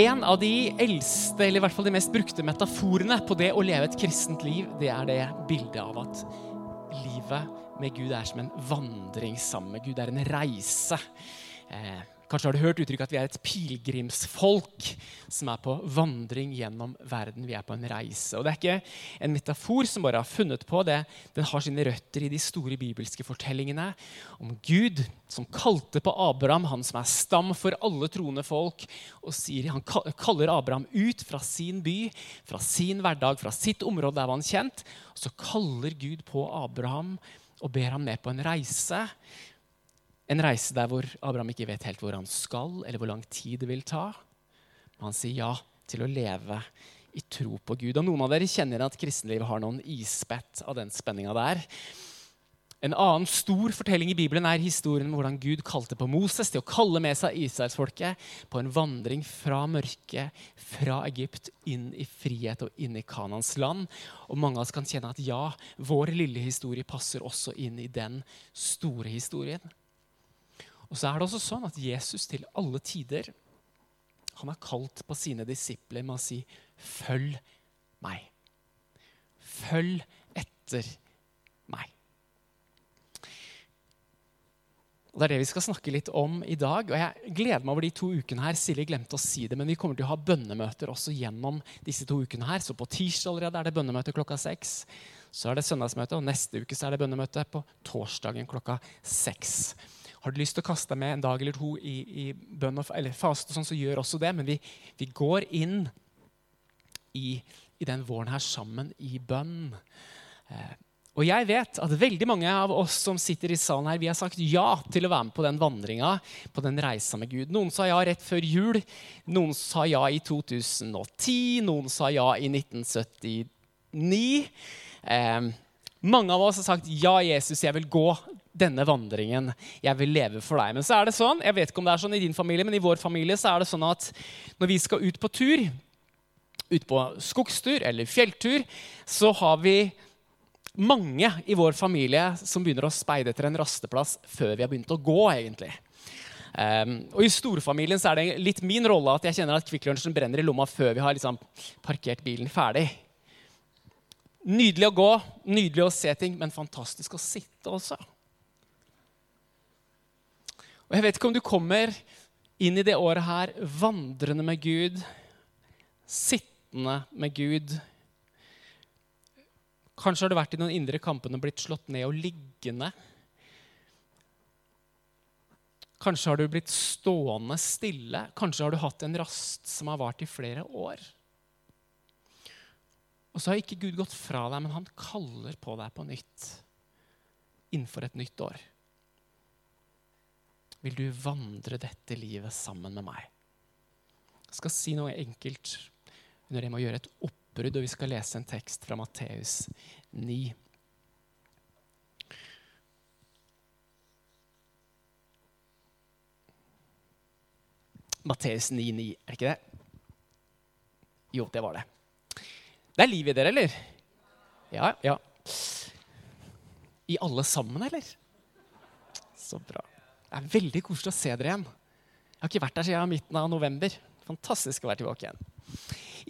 En av de eldste, eller i hvert fall de mest brukte metaforene på det å leve et kristent liv, det er det bildet av at livet med Gud er som en vandring sammen med Gud. Det er en reise. Eh, Kanskje har du hørt uttrykket at vi er et pilegrimsfolk som er på vandring gjennom verden. Vi er på en reise. Og Det er ikke en metafor som bare har funnet på det. Den har sine røtter i de store bibelske fortellingene om Gud som kalte på Abraham, han som er stam for alle troende folk. og sier, Han kaller Abraham ut fra sin by, fra sin hverdag, fra sitt område der var han kjent. Så kaller Gud på Abraham og ber ham med på en reise en reise der hvor Abraham ikke vet helt hvor han skal, eller hvor lang tid det vil ta. Men han sier ja til å leve i tro på Gud. Og Noen av dere kjenner at kristenlivet har noen isbett av den spenninga der. En annen stor fortelling i Bibelen er historien om hvordan Gud kalte på Moses til å kalle med seg israelsfolket på en vandring fra mørket, fra Egypt, inn i frihet og inn i Kanans land. Og Mange av oss kan kjenne at ja, vår lille historie passer også inn i den store historien. Og så er det også sånn at Jesus til alle tider han har kalt på sine disipler med å si 'følg meg'. Følg etter meg. Og Det er det vi skal snakke litt om i dag. og Jeg gleder meg over de to ukene her. Silje glemte å si det, men vi kommer til å ha bønnemøter også gjennom disse to ukene her. Så på tirsdag allerede er det bønnemøte klokka seks. Så er det søndagsmøte, og neste uke så er det bønnemøte på torsdagen klokka seks. Har du lyst til å kaste deg med en dag eller to i, i bønn og, eller faste, sånn, så gjør også det. Men vi, vi går inn i, i, den våren her sammen i bønn. Eh, og jeg vet at veldig mange av oss som sitter i salen her, vi har sagt ja til å være med på den vandringa, på den reisa med Gud. Noen sa ja rett før jul, noen sa ja i 2010, noen sa ja i 1979. Eh, mange av oss har sagt ja, Jesus, jeg vil gå denne vandringen. Jeg vil leve for deg. Men så er det sånn, jeg vet ikke om det er sånn i din familie, men i vår familie så er det sånn at når vi skal ut på tur, ut på skogstur eller fjelltur, så har vi mange i vår familie som begynner å speide etter en rasteplass før vi har begynt å gå. egentlig. Um, og I storfamilien så er det litt min rolle at jeg kjenner at Kvikk Lunsjen brenner i lomma før vi har liksom parkert bilen ferdig. Nydelig å gå, nydelig å se ting, men fantastisk å sitte også. Og Jeg vet ikke om du kommer inn i det året her vandrende med Gud, sittende med Gud. Kanskje har du vært i noen indre kampene og blitt slått ned og liggende. Kanskje har du blitt stående stille. Kanskje har du hatt en rast som har vart i flere år. Og så har ikke Gud gått fra deg, men han kaller på deg på nytt innenfor et nytt år vil du vandre dette livet sammen med meg. Jeg skal si noe enkelt under det med å gjøre et oppbrudd, og vi skal lese en tekst fra Matteus 9. Matteus 9,9, er det ikke det? Jo, det var det. Det er liv i dere, eller? Ja, ja. I alle sammen, eller? Så bra. Det er veldig koselig å se dere igjen. Jeg har ikke vært der siden midten av november. Fantastisk å være tilbake igjen.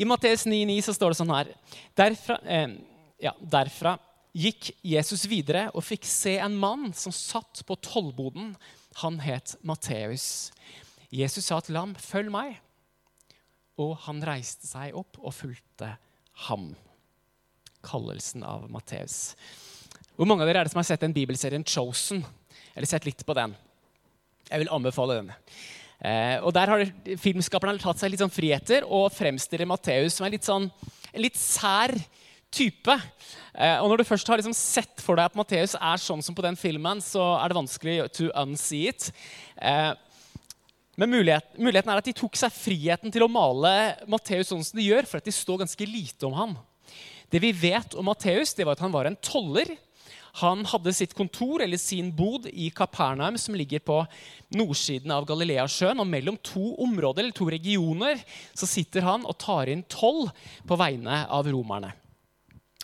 I Matteus 9,9 så står det sånn her derfra, eh, ja, derfra gikk Jesus videre og fikk se en mann som satt på tollboden. Han het Matteus. Jesus sa til ham, 'Følg meg.' Og han reiste seg opp og fulgte ham. Kallelsen av Matteus. Hvor mange av dere er det som har sett den bibelserien Chosen? Eller sett litt på den? Jeg vil anbefale den. Eh, og Der har filmskaperne tatt seg litt sånn friheter og fremstiller Matteus som en litt, sånn, en litt sær type. Eh, og Når du først har liksom sett for deg at Matteus er sånn som på den filmen, så er det vanskelig to unsee it. Eh, men mulighet, muligheten er at de tok seg friheten til å male Matteus sånn som de gjør, for at de står ganske lite om ham. Det vi vet om Matteus, var at han var en toller han hadde sitt kontor eller sin bod i Kapernaum, som ligger på nordsiden av Galileasjøen. Og mellom to områder, eller to regioner så sitter han og tar inn toll på vegne av romerne,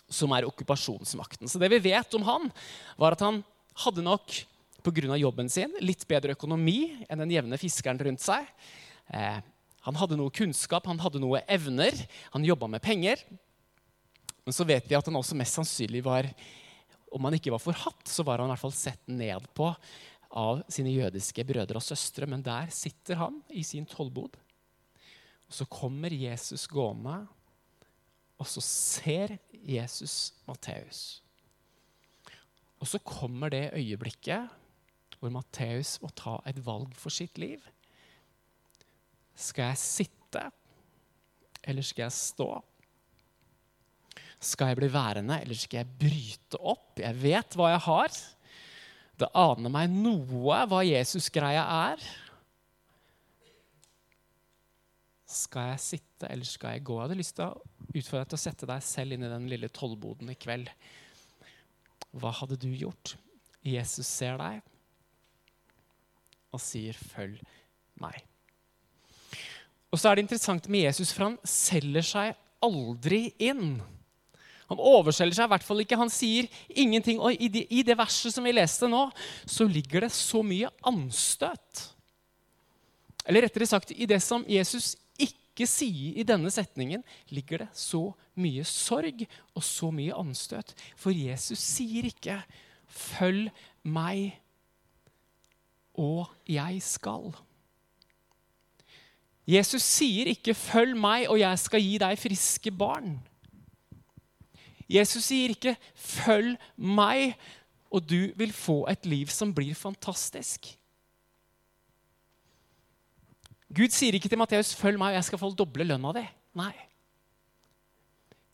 som er okkupasjonsmakten. Så det vi vet om han, var at han hadde nok pga. jobben sin litt bedre økonomi enn den jevne fiskeren rundt seg. Eh, Han hadde noe kunnskap, han hadde noe evner, han jobba med penger. Men så vet vi at han også mest sannsynlig var Om han ikke var forhatt, så var han i hvert fall sett ned på av sine jødiske brødre og søstre. Men der sitter han i sin tollbod. Og så kommer Jesus gående, og så ser Jesus Matteus. Og så kommer det øyeblikket hvor Matteus må ta et valg for sitt liv. Skal jeg sitte, eller skal jeg stå? Skal jeg bli værende, eller skal jeg bryte opp? Jeg vet hva jeg har. Det aner meg noe hva Jesus-greia er. Skal jeg sitte, eller skal jeg gå? Jeg hadde lyst til å utfordre deg til å sette deg selv inn i den lille tollboden i kveld. Hva hadde du gjort? Jesus ser deg og sier 'følg meg'. Og så er det interessant med Jesus, for han selger seg aldri inn. Han overselger seg i hvert fall ikke. Han sier ingenting. Og i, i det verset som vi leste nå, så ligger det så mye anstøt. Eller rettere sagt, i det som Jesus ikke sier i denne setningen, ligger det så mye sorg og så mye anstøt. For Jesus sier ikke 'følg meg, og jeg skal'. Jesus sier ikke 'følg meg, og jeg skal gi deg friske barn'. Jesus sier ikke 'følg meg, og du vil få et liv som blir fantastisk'. Gud sier ikke til Matteus 'følg meg, og jeg skal få doble lønna di'. Nei.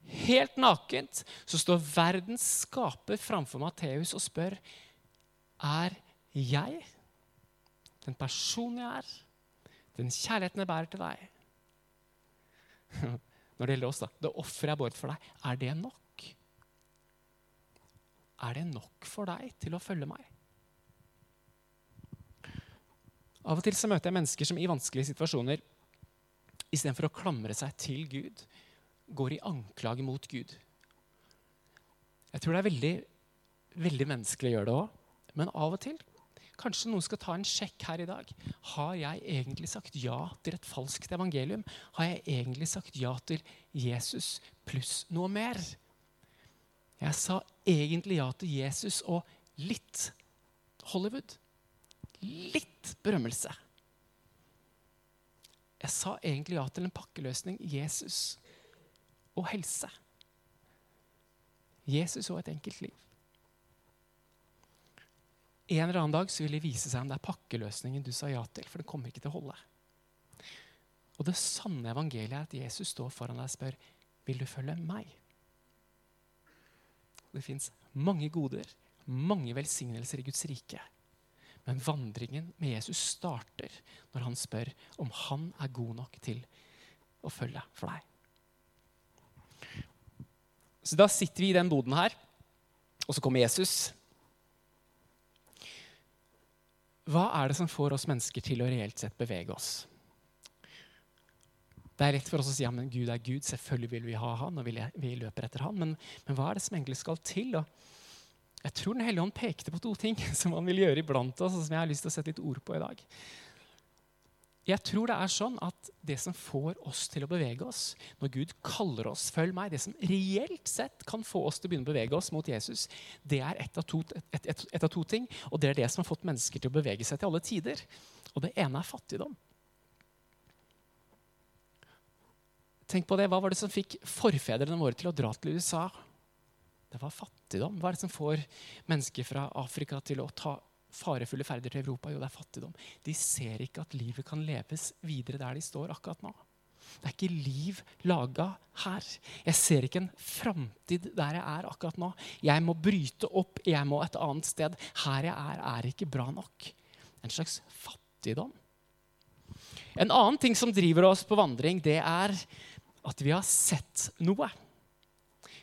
Helt nakent så står verdens skaper framfor Matteus og spør er jeg den personen jeg er, den kjærligheten jeg bærer til deg Når det gjelder oss, da, det offeret jeg båret for deg, er det nok? Er det nok for deg til å følge meg? Av og til så møter jeg mennesker som i vanskelige situasjoner istedenfor å klamre seg til Gud, går i anklage mot Gud. Jeg tror det er veldig, veldig menneskelig å gjøre det òg. Men av og til Kanskje noen skal ta en sjekk her i dag. Har jeg egentlig sagt ja til et falskt evangelium? Har jeg egentlig sagt ja til Jesus pluss noe mer? Jeg sa egentlig ja til Jesus og litt Hollywood. Litt berømmelse. Jeg sa egentlig ja til en pakkeløsning. Jesus og helse. Jesus og et enkelt liv. En eller annen dag så vil det vise seg om det er pakkeløsningen du sa ja til. For det kommer ikke til å holde. Og det sanne evangeliet er at Jesus står foran deg og spør vil du følge meg. Det fins mange goder, mange velsignelser i Guds rike. Men vandringen med Jesus starter når han spør om han er god nok til å følge for deg. Så da sitter vi i den boden her, og så kommer Jesus. Hva er det som får oss mennesker til å reelt sett bevege oss? Det er lett for oss å si ja, men Gud er Gud, selvfølgelig vil vi ha han, og vi løper etter han. Men, men hva er det som egentlig skal til? Og jeg tror Den hellige ånd pekte på to ting som han vil gjøre iblant oss, og som jeg har lyst til å sette litt ord på i dag. Jeg tror det er sånn at det som får oss til å bevege oss, når Gud kaller oss 'følg meg', det som reelt sett kan få oss til å begynne å bevege oss mot Jesus, det er ett av, et, et, et av, to ting. Og det er det som har fått mennesker til å bevege seg til alle tider. Og det ene er fattigdom. Tenk på det, Hva var det som fikk forfedrene våre til å dra til USA? Det var fattigdom. Hva er det som får mennesker fra Afrika til å ta farefulle ferder til Europa? Jo, det er fattigdom. De ser ikke at livet kan leves videre der de står akkurat nå. Det er ikke liv laga her. Jeg ser ikke en framtid der jeg er akkurat nå. Jeg må bryte opp, jeg må et annet sted. Her jeg er, er ikke bra nok. En slags fattigdom. En annen ting som driver oss på vandring, det er at vi har sett noe.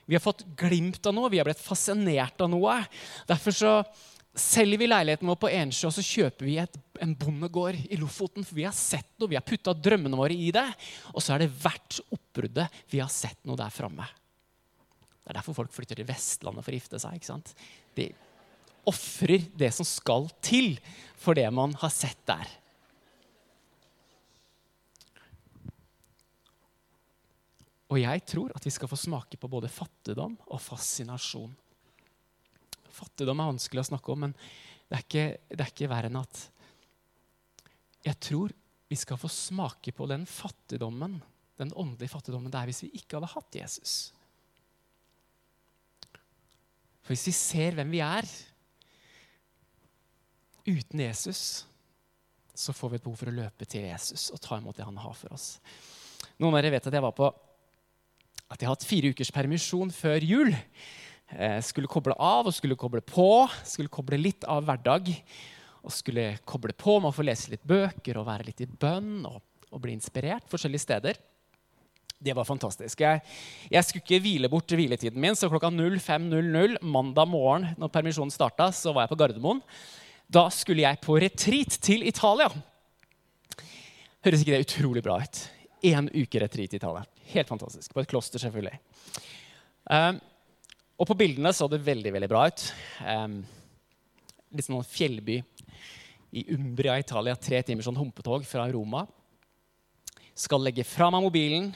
Vi har fått glimt av noe, vi har blitt fascinert av noe. Derfor så selger vi leiligheten vår på Ensjø og så kjøper vi et, en bondegård i Lofoten. For vi har sett noe, vi har putta drømmene våre i det. Og så er det verdt oppbruddet. Vi har sett noe der framme. Det er derfor folk flytter til Vestlandet for å gifte seg. ikke sant? De ofrer det som skal til for det man har sett der. Og jeg tror at vi skal få smake på både fattigdom og fascinasjon. Fattigdom er vanskelig å snakke om, men det er ikke, det er ikke verre enn at jeg tror vi skal få smake på den fattigdommen, den åndelige fattigdommen det er hvis vi ikke hadde hatt Jesus. For hvis vi ser hvem vi er uten Jesus, så får vi et behov for å løpe til Jesus og ta imot det han har for oss. Noen av dere vet at jeg var på at jeg har hatt fire ukers permisjon før jul. Jeg skulle koble av og skulle koble på. Skulle koble litt av hverdag. Og skulle koble på med å få lese litt bøker og være litt i bønn og, og bli inspirert forskjellige steder. Det var fantastisk. Jeg, jeg, skulle ikke hvile bort hviletiden min, så klokka 05.00 mandag morgen når permisjonen starta, så var jeg på Gardermoen. Da skulle jeg på retreat til Italia. Høres ikke det utrolig bra ut? Én uke retreat i Italia. Helt fantastisk. På et kloster, selvfølgelig. Um, og på bildene så det veldig veldig bra ut. Um, litt sånn fjellby i Umbria, Italia. Tre timer sånn humpetog fra Roma. Skal legge fra meg mobilen.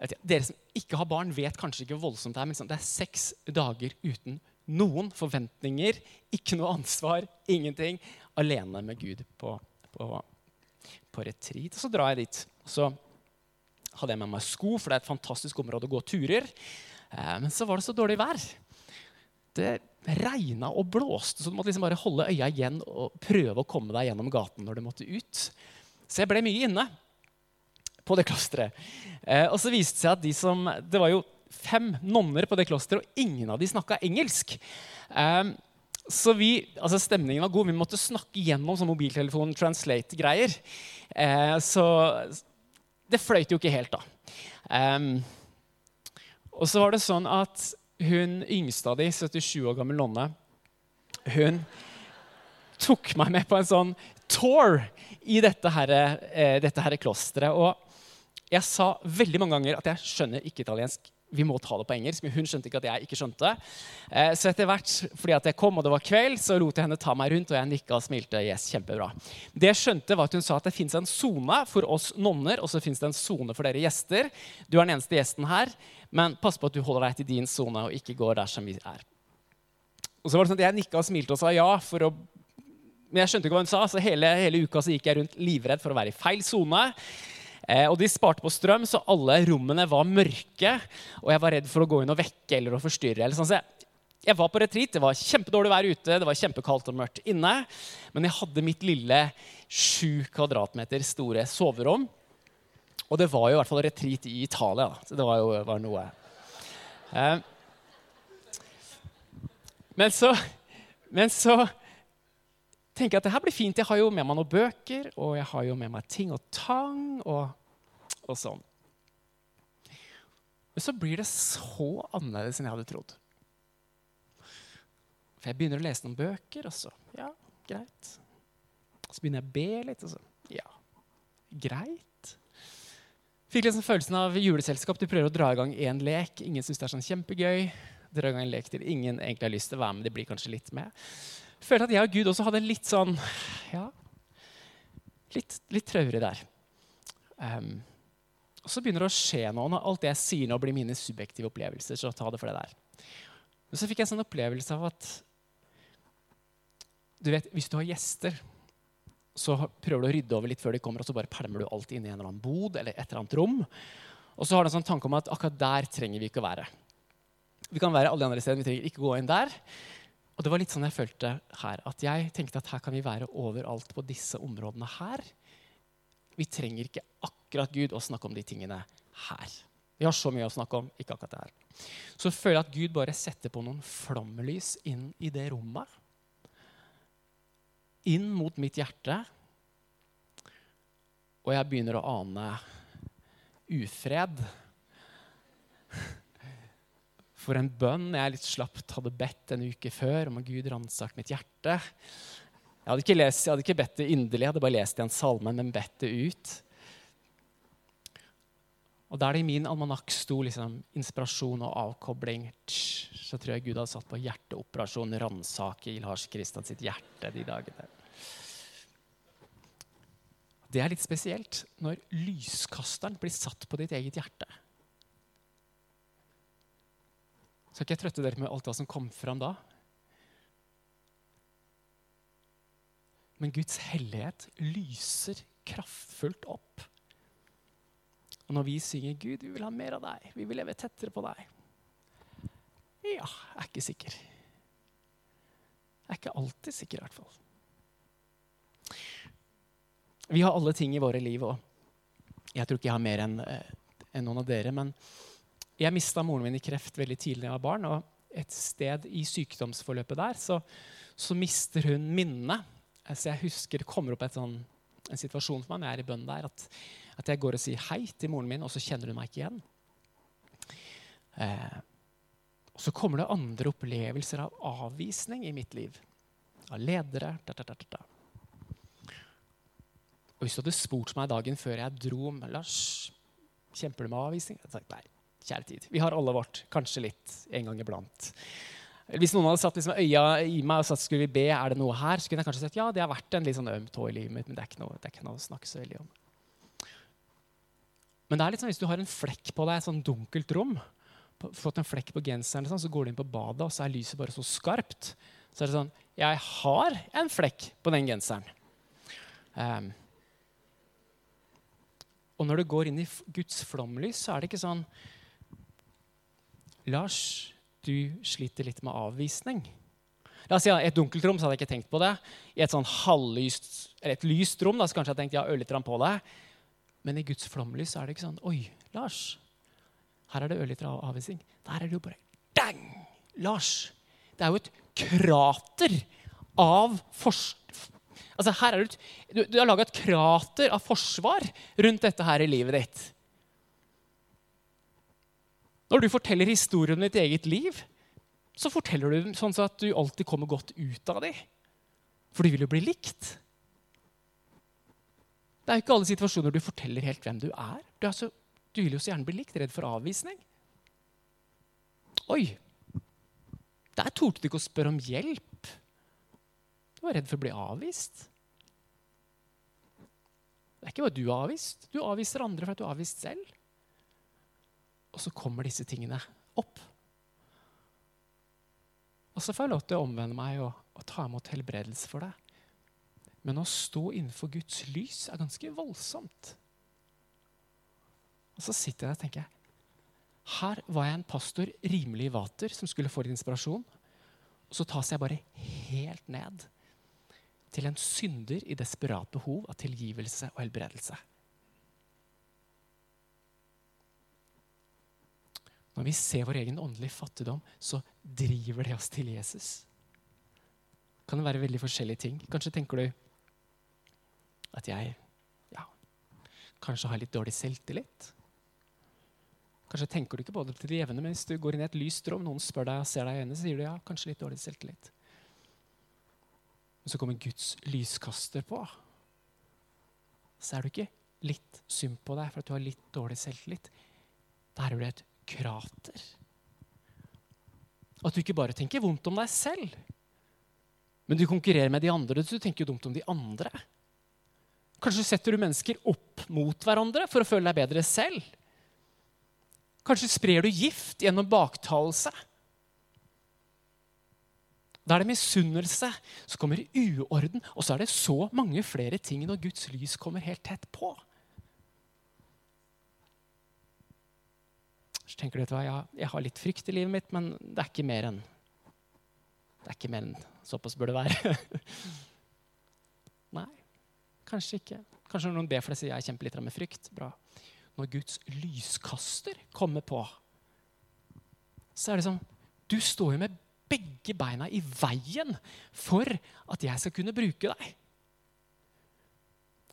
Dere som ikke har barn, vet kanskje ikke hvor voldsomt det er. Men liksom, det er seks dager uten noen forventninger, ikke noe ansvar, ingenting. Alene med Gud på, på, på retreat. Så drar jeg dit. Så hadde jeg med meg sko, for det er et fantastisk område å gå turer. Eh, men så var det så dårlig vær. Det regna og blåste, så du måtte liksom bare holde øya igjen og prøve å komme deg gjennom gaten når du måtte ut. Så jeg ble mye inne på det klosteret. Eh, og så viste det seg at de som Det var jo fem nonner på det klosteret, og ingen av de snakka engelsk. Eh, så vi, altså Stemningen var god. Vi måtte snakke gjennom sånn mobiltelefon translate-greier. så det fløyt jo ikke helt, da. Um, og så var det sånn at hun yngste av de, 77 år gammel nonne, hun tok meg med på en sånn tour i dette her, eh, dette her klosteret. Og jeg sa veldig mange ganger at jeg skjønner ikke italiensk vi må ta det på engelsk, men hun skjønte ikke at jeg ikke skjønte. Eh, så etter hvert, fordi at jeg kom og det var kveld, så lot jeg henne ta meg rundt, og jeg nikka og smilte. yes, kjempebra. Det jeg skjønte var at Hun sa at det fins en sone for oss nonner, og så fins det en sone for dere gjester. Du er den eneste gjesten her, men pass på at du holder deg til din sone og ikke går der som vi er. Og så var det sånn at Jeg nikka og smilte og sa ja. for å men jeg skjønte ikke hva hun sa, så hele, hele uka så gikk jeg rundt livredd for å være i feil sone. Eh, og de sparte på strøm, så alle rommene var mørke. Og jeg var redd for å gå inn og vekke eller å forstyrre. Eller sånn. Så jeg, var på retreat. Det var kjempedårlig vær ute, det var kjempekaldt og mørkt inne. Men jeg hadde mitt lille sju kvadratmeter store soverom. Og det var jo i hvert fall retreat i Italia. Så det var jo var noe. Eh, men så, men så tenker jeg at det her blir fint. Jeg har jo med meg noen bøker, og jeg har jo med meg ting og tang. og og sånn. Men så blir det så annerledes enn jeg hadde trodd. For jeg begynner å lese noen bøker, og så Ja, greit. Så begynner jeg å be litt, og så Ja, greit. Fikk liksom følelsen av juleselskap. Du prøver å dra i gang én lek. Ingen syns det er sånn kjempegøy. Dra i gang en lek til ingen egentlig har lyst til å være med. De blir kanskje litt med. Følte at jeg og Gud også hadde litt sånn Ja, litt, litt traurig der. Um, og så begynner det å skje noe. Når alt det jeg sier nå, blir mine subjektive opplevelser. så ta det for det der. Men så fikk jeg en sånn opplevelse av at du vet, hvis du har gjester, så prøver du å rydde over litt før de kommer, og så bare pælmer du alt inn i en eller annen bod eller et eller annet rom. Og så har du en sånn tanke om at akkurat der trenger vi ikke å være. Vi kan være alle de andre stedene, vi trenger ikke gå inn der. Og det var litt sånn jeg følte her. At jeg tenkte at her kan vi være overalt på disse områdene her. Vi trenger ikke akkurat Gud å snakke om de tingene her. Vi har så mye å snakke om, ikke akkurat det her. Så føler jeg at Gud bare setter på noen flomlys inn i det rommet. Inn mot mitt hjerte. Og jeg begynner å ane ufred. For en bønn jeg litt slapt hadde bedt en uke før om at Gud ransak mitt hjerte. Jeg hadde ikke, lest, jeg hadde ikke bedt det inderlig, jeg hadde bare lest i en salme, men bedt det ut. Og der det i min almanakk sto liksom, inspirasjon og avkobling, så tror jeg Gud hadde satt på hjerteoperasjon, ransake i Lars Kristian sitt hjerte de dagene. Det er litt spesielt når lyskasteren blir satt på ditt eget hjerte. Skal ikke jeg trøtte dere med alt det som kom fram da? Men Guds hellighet lyser kraftfullt opp. Og når vi synger 'Gud, vi vil ha mer av deg', vi vil leve tettere på deg Ja, jeg er ikke sikker. Jeg er ikke alltid sikker, i hvert fall. Vi har alle ting i våre liv, og jeg tror ikke jeg har mer enn eh, en noen av dere. Men jeg mista moren min i kreft veldig tidlig da jeg var barn. Og et sted i sykdomsforløpet der så, så mister hun minnet. Så jeg husker det kommer opp sånn, en situasjon for meg når jeg er i bønn der, at, at, jeg går og sier hei til moren min, og så kjenner hun meg ikke igjen. Eh, og så kommer det andre opplevelser av avvisning i mitt liv. Av ledere. Da, da, da, og hvis du hadde spurt meg dagen før jeg dro om Lars, kjemper du med avvisning? Jeg hadde sagt nei, kjære tid. Vi har alle vårt. Kanskje litt en gang iblant. Hvis noen hadde satt liksom øya i meg og sagt skulle vi be, er det noe her, så kunne jeg kanskje sagt ja, det har vært en litt sånn øm tå i livet mitt, men det er, ikke noe, det er ikke noe å snakke så veldig om. Men det er litt sånn, hvis du har en flekk på deg, et sånn dunkelt rom, fått en flekk på genseren, sånn, så går du inn på badet, og så er lyset bare så skarpt. Så er det sånn Jeg har en flekk på den genseren. Um, og når du går inn i Guds flomlys, så er det ikke sånn Lars, du sliter litt med avvisning. La oss si I et dunkelt rom så hadde jeg ikke tenkt på det. I et sånn halvlyst, eller et lyst rom da, så kanskje jeg tenkte ja, ørlite grann på det. Men i Guds flomlys er det ikke sånn Oi, Lars, her er det ørlite avvisning. Der er det jo bare Dang! Lars! Det er jo et krater av Altså, her er du, du, du har laga et krater av forsvar rundt dette her i livet ditt. Når du forteller historien om ditt eget liv, så forteller du den sånn at du alltid kommer godt ut av dem. For du vil jo bli likt. Det er jo ikke alle situasjoner du forteller helt hvem du er. Du, er så, du vil jo så gjerne bli likt. Redd for avvisning. Oi! Der torde du ikke å spørre om hjelp. Du var redd for å bli avvist. Det er ikke bare du avvist. Du avviser andre for at du er avvist selv. Og så kommer disse tingene opp. Og så får jeg lov til å omvende meg og, og ta imot helbredelse for det. Men å stå innenfor Guds lys er ganske voldsomt. Og så sitter jeg og tenker Her var jeg en pastor rimelig i vater som skulle få litt inspirasjon. Og så tas jeg bare helt ned til en synder i desperat behov av tilgivelse og helbredelse. Når vi ser vår egen åndelige fattigdom, så driver det oss til Jesus. Kan det være veldig forskjellige ting? Kanskje tenker du at jeg ja, kanskje har litt dårlig selvtillit. Kanskje tenker du ikke på det til det jevne, men hvis du går inn i et lyst rom, noen spør deg og ser deg i øynene, så sier du ja, kanskje litt dårlig selvtillit. Men så kommer Guds lyskaster på. Så er du ikke litt synd på deg for at du har litt dårlig selvtillit. Da er du et krater. At du ikke bare tenker vondt om deg selv, men du konkurrerer med de andre. Så du tenker dumt om de andre. Kanskje setter du mennesker opp mot hverandre for å føle deg bedre selv. Kanskje sprer du gift gjennom baktalelse. Da er det misunnelse, så kommer uorden, og så er det så mange flere ting når Guds lys kommer helt tett på. Så tenker du, hva, ja, Jeg har litt frykt i livet mitt, men det er ikke mer enn det er ikke mer enn såpass bør det være. Nei, kanskje ikke. Kanskje noen ber for det, sier jeg kjemper litt med frykt. Bra. Når Guds lyskaster kommer på, så er det sånn Du står jo med begge beina i veien for at jeg skal kunne bruke deg.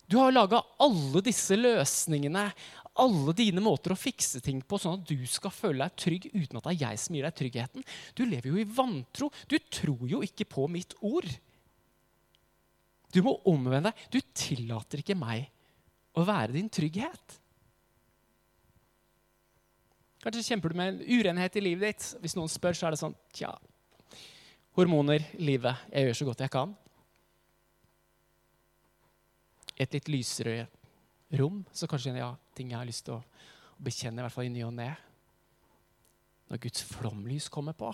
Du har laga alle disse løsningene, alle dine måter å fikse ting på, sånn at du skal føle deg trygg uten at det er jeg som gir deg tryggheten. Du lever jo i vantro. Du tror jo ikke på mitt ord. Du må omvende deg. Du tillater ikke meg å være din trygghet. Kanskje kjemper du med en urenhet i livet ditt. Hvis noen spør, så er det sånn Tja, hormoner, livet. Jeg gjør så godt jeg kan. et litt lysere rom, så kanskje ja, ting jeg har lyst til å, bekjenne, i hvert fall i ny og ne. Når Guds flomlys kommer på,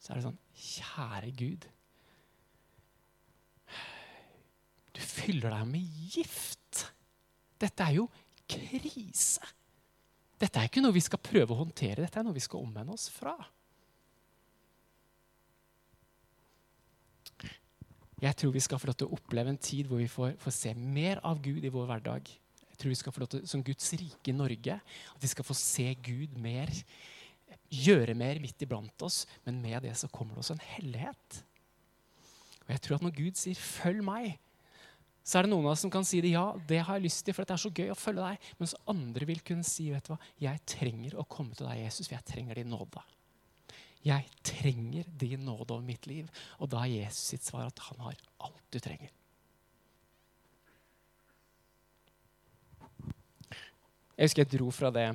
så er det sånn Kjære Gud. Du fyller deg med gift. Dette er jo krise. Dette er ikke noe vi skal prøve å håndtere, dette er noe vi skal omvende oss fra. Jeg tror vi skal få lov til å oppleve en tid hvor vi får, får se mer av Gud i vår hverdag. Jeg tror vi skal få lov til, Som Guds rike i Norge, at vi skal få se Gud mer, gjøre mer midt iblant oss. Men med det så kommer det også en hellighet. Og jeg tror at når Gud sier 'følg meg', så er det noen av oss som kan si det. Ja, det har jeg lyst til, for det er så gøy å følge deg. Mens andre vil kunne si, vet du hva, jeg trenger å komme til deg, Jesus, for jeg trenger din nåde. Jeg trenger din nåde over mitt liv. Og da er Jesus sitt svar at han har alt du trenger. Jeg husker jeg dro fra det,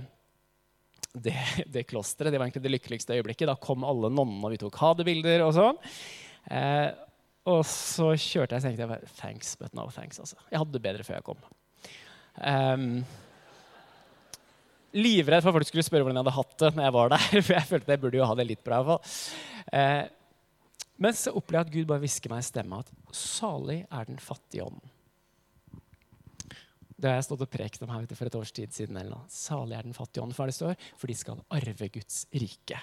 det, det klosteret. Det var egentlig det lykkeligste øyeblikket. Da kom alle nonnene, og vi tok hadebilder og sånn. Eh, og så kjørte jeg og tenkte jeg, thanks, but no thanks. Altså. Jeg hadde det bedre før jeg kom. Um, livredd for at folk skulle spørre hvordan jeg hadde hatt det når jeg var der. For jeg følte jeg burde jo ha det litt bra. Eh, men så opplevde jeg at Gud bare hvisker meg i stemma at salig er den fattige ånden. Det har jeg stått og prekt om her for et års tid siden. eller noe. Salig er den fattige ånden, for det står, for de skal arve Guds rike.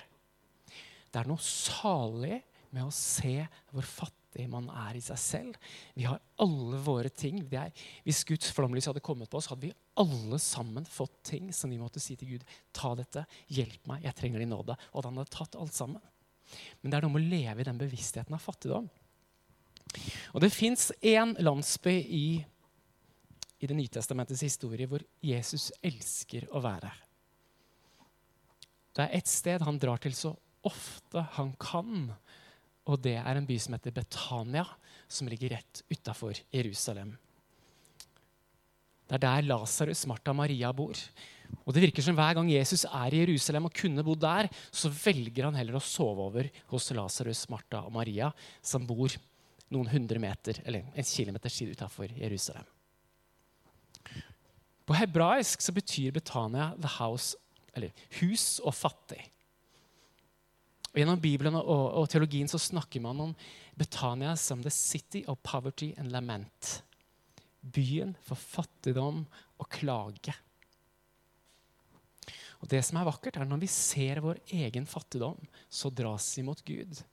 Det er noe salig med å se hvor fattig man er i seg selv. Vi har alle våre ting. Er, hvis Guds flomlys hadde kommet på oss, hadde vi alle sammen fått ting som vi måtte si til Gud. Ta dette, hjelp meg, jeg trenger din nåde. Og han hadde tatt alt sammen. Men det er noe med å leve i den bevisstheten av fattigdom. Og det fins én landsby i i Det nye testamentets historie hvor Jesus elsker å være. Det er et sted han drar til så ofte han kan, og det er en by som heter Betania, som ligger rett utafor Jerusalem. Det er der Lasarus, Martha og Maria bor. Og det virker som Hver gang Jesus er i Jerusalem og kunne bodd der, så velger han heller å sove over hos Lasarus, Martha og Maria, som bor noen hundre meter, eller en kilometer side utafor Jerusalem. På hebraisk så betyr Betania the house, eller hus og fattig. Og Gjennom Bibelen og, og, teologien så snakker man om Betania som the city of poverty and lament. Byen for fattigdom og klage. Og Det som er vakkert, er når vi ser vår egen fattigdom, så dras vi mot Gud.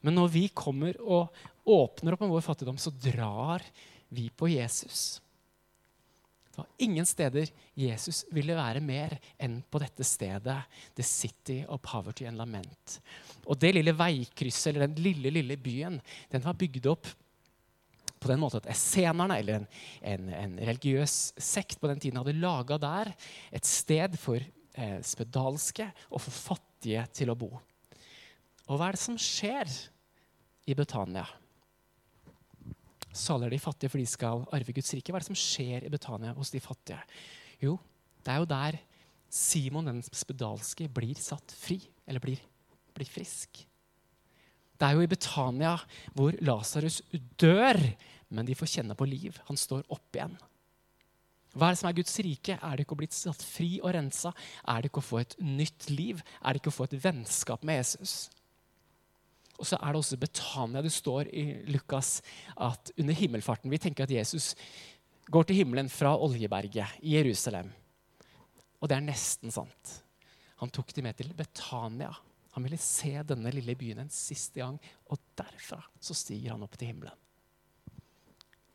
Men når vi kommer og åpner opp med vår fattigdom, så drar vi på Jesus. Det var ingen steder Jesus ville være mer enn på dette stedet. The City of Poverty and Lament. Og det lille veikrysset, eller den lille, lille byen, den var bygd opp på den måten at essenerne, eller en, en, en, religiøs sekt på den tiden, hadde laga der et sted for eh, spedalske og for fattige til å bo. Og hva er det som skjer i Betania? Salig er de fattige, for de skal arve Guds rike. Hva er det som skjer i Betania hos de fattige? Jo, det er jo der Simon den spedalske blir satt fri, eller blir, blir frisk. Det er jo i Betania hvor Lasarus dør, men de får kjenne på liv. Han står opp igjen. Hva er det som er Guds rike? Er det ikke å bli satt fri og rensa? Er det ikke å få et nytt liv? Er det ikke å få et vennskap med Jesus? Og så er det også Betania. Det står i Lukas at under himmelfarten Vi tenker at Jesus går til himmelen fra Oljeberget i Jerusalem. Og det er nesten sant. Han tok dem med til Betania. Han ville se denne lille byen en siste gang, og derfra så stiger han opp til himmelen.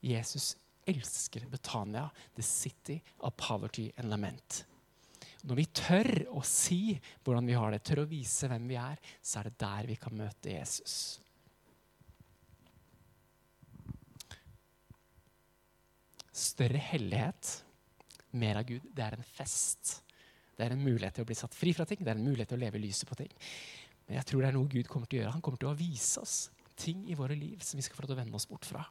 Jesus elsker Betania, the city of poverty and lament. Når vi tør å si hvordan vi har det, tør å vise hvem vi er, så er det der vi kan møte Jesus. Større hellighet, mer av Gud, det er en fest. Det er en mulighet til å bli satt fri fra ting, det er en mulighet til å leve lyset på ting. Men jeg tror det er noe Gud kommer til å gjøre. Han kommer til å vise oss ting i våre liv som vi skal få lov til å vende oss bort fra.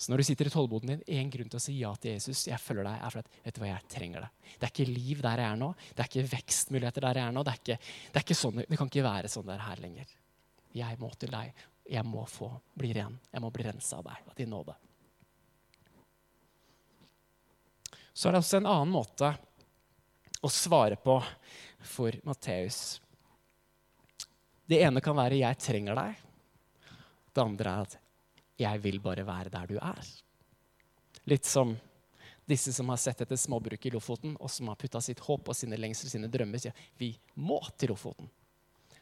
Så når du sitter i tollboden din, én grunn til å si ja til Jesus, jeg følger deg, er for at vet du hva, jeg trenger det. Det er ikke liv der jeg er nå. Det er ikke vekstmuligheter der jeg er nå. Det, er ikke, det, er ikke sånn, det kan ikke være sånn det er her lenger. Jeg må til deg. jeg må få bli ren. Jeg må bli rensa av deg, av din nåde. Så er det også en annen måte å svare på for Matteus. Det ene kan være 'jeg trenger deg'. Det andre er at 'jeg vil bare være der du er'. Litt som disse som har sett etter småbruk i Lofoten, og som har putta sitt håp og sine lengsler sine drømmer, sier vi må til Lofoten.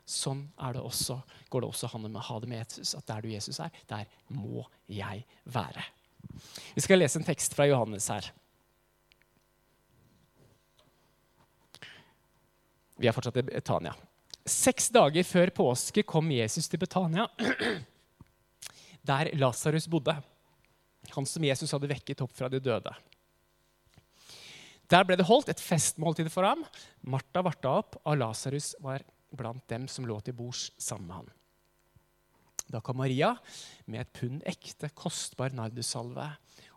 Sånn det også, går det også an å ha det med Jesus. At der du Jesus er, der må jeg være. Vi skal lese en tekst fra Johannes her. Vi er fortsatt i Betania. Seks dager før påske kom Jesus til Betania, der Lasarus bodde. Han som Jesus hadde vekket opp fra de døde. Der ble det holdt et festmåltid for ham. Martha varta opp, og Lasarus var blant dem som lå til bords sammen med han. Da kom Maria med et pund ekte, kostbar nardussalve.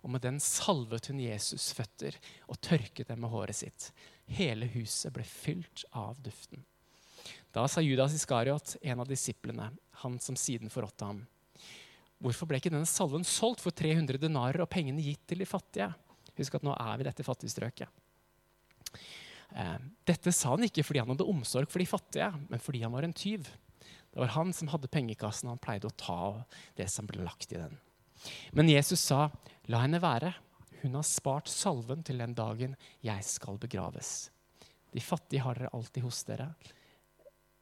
Og med den salvet hun Jesus' føtter og tørket dem med håret sitt. Hele huset ble fylt av duften. Da sa Judas Iskariot, en av disiplene, han som siden forrådte ham, hvorfor ble ikke denne salven solgt for 300 denarer og pengene gitt til de fattige? Husk at nå er vi dette fattigstrøket. Eh, dette sa han ikke fordi han hadde omsorg for de fattige, men fordi han var en tyv. Det var han som hadde pengekassen, og han pleide å ta det som ble lagt i den. Men Jesus sa, 'La henne være. Hun har spart salven til den dagen jeg skal begraves. De fattige har dere alltid hos dere,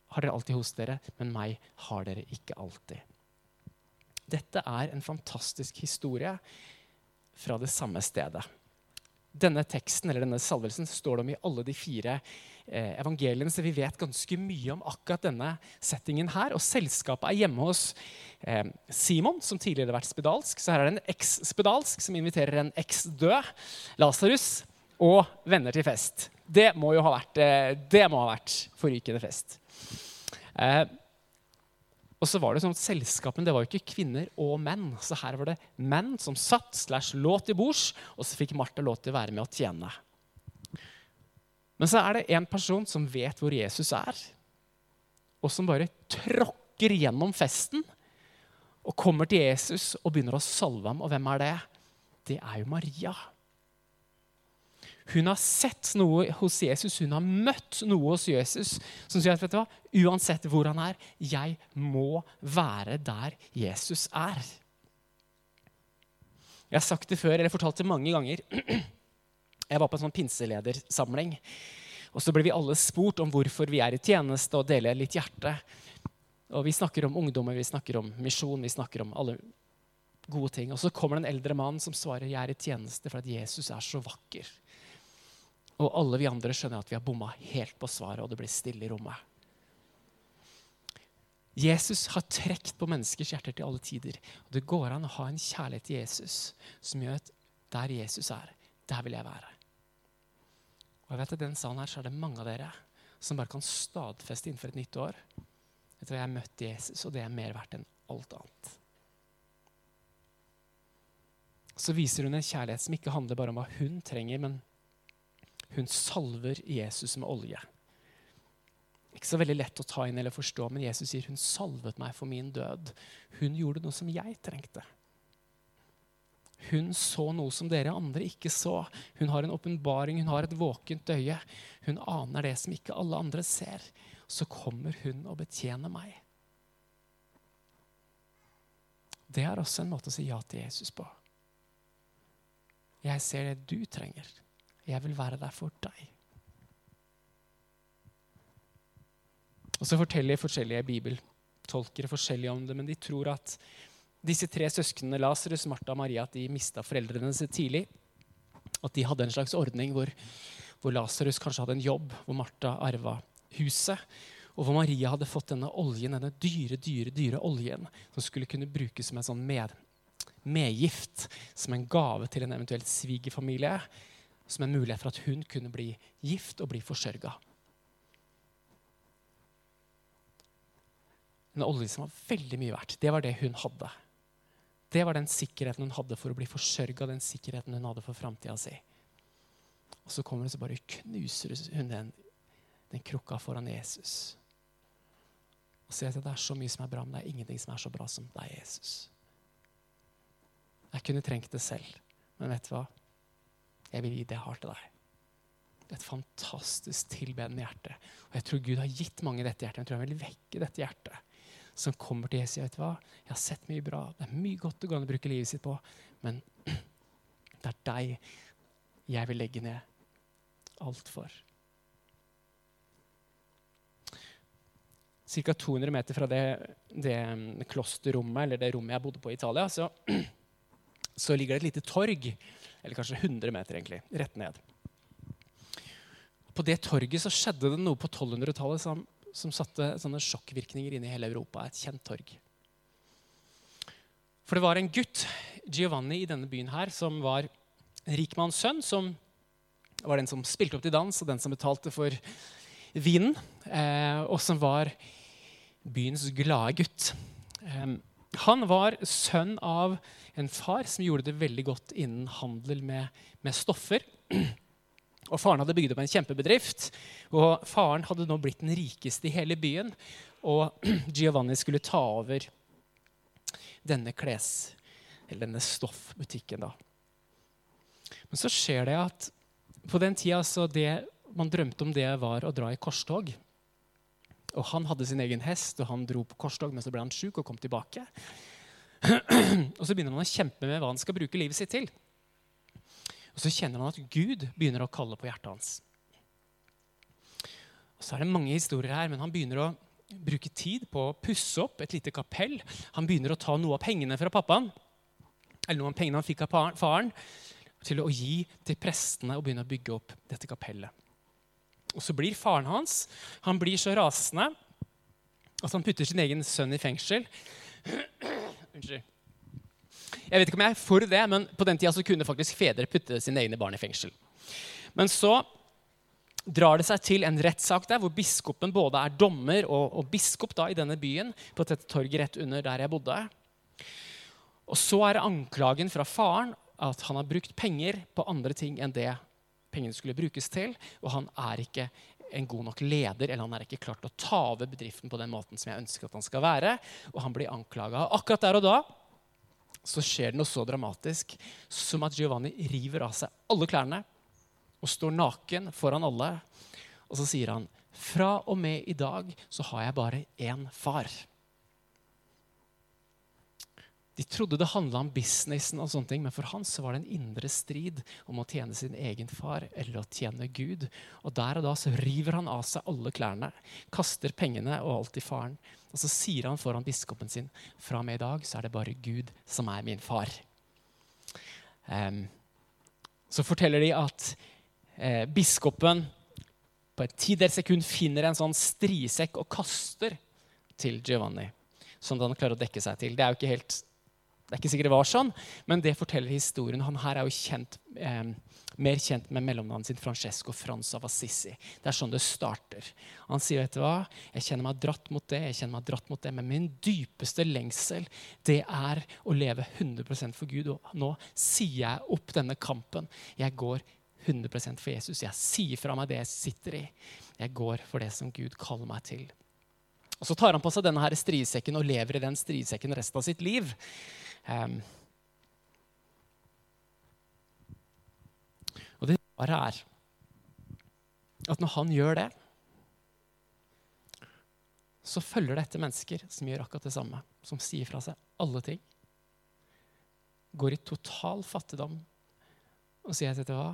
har dere alltid hos dere, men meg har dere ikke alltid. Dette er en fantastisk historie fra det samme stedet. Denne teksten eller denne salvelsen står det om i alle de fire eh, evangeliene, så vi vet ganske mye om akkurat denne settingen her. Og selskapet er hjemme hos eh, Simon, som tidligere har vært spedalsk. Så her er det en eks-spedalsk som inviterer en eks-død, Lasarus, og venner til fest. Det må jo ha vært, eh, det må ha vært forrykende fest. Eh, og så var det sånn at Selskapene det var jo ikke kvinner og menn. Så her var det menn som satt slash lå til bords, og så fikk Martha lov til å være med å tjene. Men så er det en person som vet hvor Jesus er, og som bare tråkker gjennom festen og kommer til Jesus og begynner å salve ham. Og hvem er det? Det er jo Maria. Hun har sett noe hos Jesus, hun har møtt noe hos Jesus som sier at vet du hva, uansett hvor han er, jeg må være der Jesus er. Jeg har sagt det før, eller fortalt det mange ganger. Jeg var på en sånn pinseledersamling. Og så ble vi alle spurt om hvorfor vi er i tjeneste, og deler litt hjerte. Og Vi snakker om ungdommer, vi snakker om misjon, vi snakker om alle gode ting. Og så kommer det en eldre mann som svarer jeg er i tjeneste for at Jesus er så vakker. Og alle vi andre skjønner at vi har bomma helt på svaret, og det blir stille i rommet. Jesus har trukket på menneskers hjerter til alle tider. Og Det går an å ha en kjærlighet til Jesus som gjør at der Jesus er, der vil jeg være. Og jeg vet at den salen her så er det mange av dere som bare kan stadfeste innenfor et nytt år. Vet du, Jeg har møtt Jesus, og det er mer verdt enn alt annet. Så viser hun en kjærlighet som ikke handler bare om hva hun trenger, men hun salver Jesus med olje. Ikke så veldig lett å ta inn eller forstå, men Jesus sier hun salvet meg for min død. Hun gjorde noe som jeg trengte. Hun så noe som dere andre ikke så. Hun har en åpenbaring, hun har et våkent øye. Hun aner det som ikke alle andre ser. Så kommer hun og betjener meg. Det er også en måte å si ja til Jesus på. Jeg ser det du trenger. Jeg vil være der for deg. Og så forteller forskjellige bibeltolkere forskjellig om det, men de tror at disse tre søsknene, Lasarus, Martha og Maria, at de mista foreldrene sine tidlig. At de hadde en slags ordning hvor, hvor Lasarus kanskje hadde en jobb, hvor Martha arva huset. Og hvor Maria hadde fått denne oljen, denne dyre, dyre, dyre oljen som skulle kunne brukes som en sånn med, medgift, som en gave til en eventuelt svigerfamilie som en mulighet for at hun kunne bli gift og bli forsørga. En olje som var veldig mye verdt. Det var det hun hadde. Det var den sikkerheten hun hadde for å bli forsørga, den sikkerheten hun hadde for framtida si. Og så kommer hun så bare knuser hun den, den krukka foran Jesus. Og sier at det er så mye som er bra, men det er ingenting som er så bra som deg, Jesus. Jeg kunne trengt det selv, men vet du hva? Jeg vil gi det jeg har til deg. Et fantastisk tilbedende hjerte. Og jeg tror Gud har gitt mange dette hjertet. Jeg tror han vil vekke dette hjertet. Som kommer til Jesus. vet du hva? Jeg har sett mye bra. Det er mye godt det går an å bruke livet sitt på. Men det er deg jeg vil legge ned alt for. Ca. 200 meter fra det, det klosterrommet, eller det rommet jeg bodde på i Italia, så, så ligger det et lite torg. Eller kanskje 100 meter, egentlig. Rett ned. På det torget så skjedde det noe på 1200-tallet som, som, satte sånne sjokkvirkninger inn i hele Europa. Et kjent torg. For det var en gutt, Giovanni, i denne byen her, som var en rikmanns sønn, som var den som spilte opp til dans, og den som betalte for vinen, eh, og som var byens glade gutt. Han var sønn av en far som gjorde det veldig godt innen handel med, med stoffer. Og Faren hadde bygd opp en kjempebedrift, og faren hadde nå blitt den rikeste i hele byen. Og Giovanni skulle ta over denne kles, eller denne stoffbutikken. da. Men så skjer det at på den tida så det man drømte om, det var å dra i korstog. Og han hadde sin egen hest, og han dro på korstog, men så ble han sjuk og kom tilbake. og så begynner han å kjempe med hva han skal bruke livet sitt til. Og så kjenner han at Gud begynner å kalle på hjertet hans. Og så er det mange historier her, men han begynner å bruke tid på å pusse opp et lite kapell. Han begynner å ta noe av pengene fra pappaen, eller noe av pengene han fikk av faren, til å gi til prestene og begynne å bygge opp dette kapellet. Og så blir faren hans han blir så rasende at han putter sin egen sønn i fengsel. Unnskyld. Jeg vet ikke om jeg er for det, men på den tida kunne faktisk fedre putte sine egne barn i fengsel. Men så drar det seg til en rettssak der hvor biskopen både er dommer og, og biskop da, i denne byen, på dette torget rett under der jeg bodde. Og så er det anklagen fra faren at han har brukt penger på andre ting enn det pengene skulle brukes til, og han er ikke en god nok leder, eller han er ikke klart å ta over bedriften på den måten som jeg ønsker at han skal være. Og han blir anklaga. Akkurat der og da så skjer det noe så dramatisk som at Giovanni river av seg alle klærne og står naken foran alle. Og så sier han, 'Fra og med i dag så har jeg bare én far.' De trodde det handla om businessen, og sånne ting, men for han så var det en indre strid om å tjene sin egen far eller å tjene Gud. Og Der og da så river han av seg alle klærne, kaster pengene og alt i faren. Og så sier han foran biskopen sin fra og med i dag så er det bare Gud som er min far. Um, så forteller de at eh, biskopen på et tidels sekund finner en sånn strisekk og kaster til Giovanni. Som han klarer å dekke seg til. Det er jo ikke helt det er ikke sikkert det var sånn, men det forteller historien. Han her er jo kjent, eh, mer kjent med mellomnavnet sitt Francesco Frans av Assisi. Det er sånn det starter. Han sier, vet du hva, jeg kjenner meg dratt mot det, jeg kjenner meg dratt mot det, men min dypeste lengsel det er å leve 100% for Gud. Og nå sier jeg opp denne kampen. Jeg går 100% for Jesus. Jeg sier fra meg det jeg sitter i. Jeg går for det som Gud kaller meg til. Og Så tar han på seg denne her strisekken og lever i den strisekken resten av sitt liv. Um, og det rare er at når han gjør det, så følger det etter mennesker som gjør akkurat det samme. Som sier fra seg alle ting. Går i total fattigdom og sier at hva?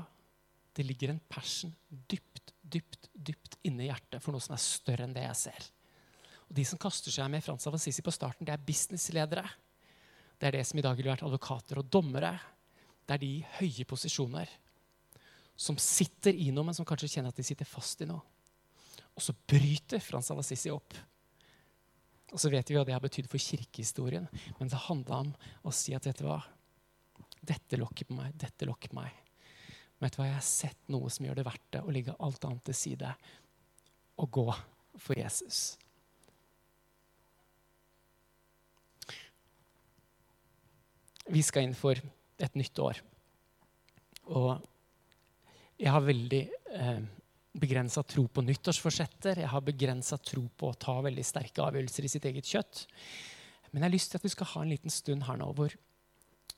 det ligger en passion dypt, dypt, dypt inni hjertet for noe som er større enn det jeg ser. Og De som kaster seg med Frans av Assisi på starten, det er businessledere. Det er det som i dag ville vært advokater og dommere. Det er de i høye posisjoner som sitter i noe, men som kanskje kjenner at de sitter fast i noe. Og så bryter Frans av opp. Og så vet vi hva det har betydd for kirkehistorien. Men det handla om å si at du hva? Dette lokker på meg, dette lokker på meg. Men vet du hva? Jeg har sett noe som gjør det verdt det å legge alt annet til side og gå for Jesus. Vi skal inn for et nytt år. Og jeg har veldig eh, begrensa tro på nyttårsforsetter. Jeg har begrensa tro på å ta veldig sterke avgjørelser i sitt eget kjøtt. Men jeg har lyst til at vi skal ha en liten stund her nå hvor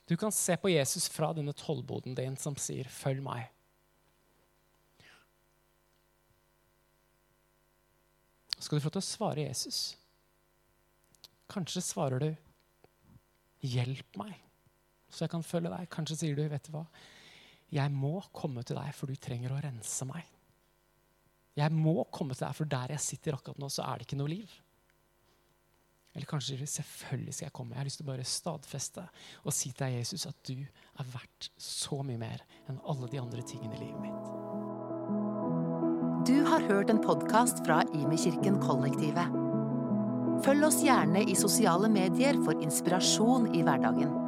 du kan se på Jesus fra denne tollboden din som sier 'følg meg'. Skal du få til å svare Jesus. Kanskje svarer du 'hjelp meg', så jeg kan følge deg. Kanskje sier du 'vet du hva', jeg må komme til deg, for du trenger å rense meg. Jeg må komme til deg, for der jeg sitter akkurat nå, så er det ikke noe liv. Eller kanskje selvfølgelig skal jeg komme. Jeg har lyst til å bare stadfeste og si til deg, Jesus, at du er verdt så mye mer enn alle de andre tingene i livet mitt. Du har hørt en podkast fra Imekirken Kollektivet. Følg oss gjerne i sosiale medier for inspirasjon i hverdagen.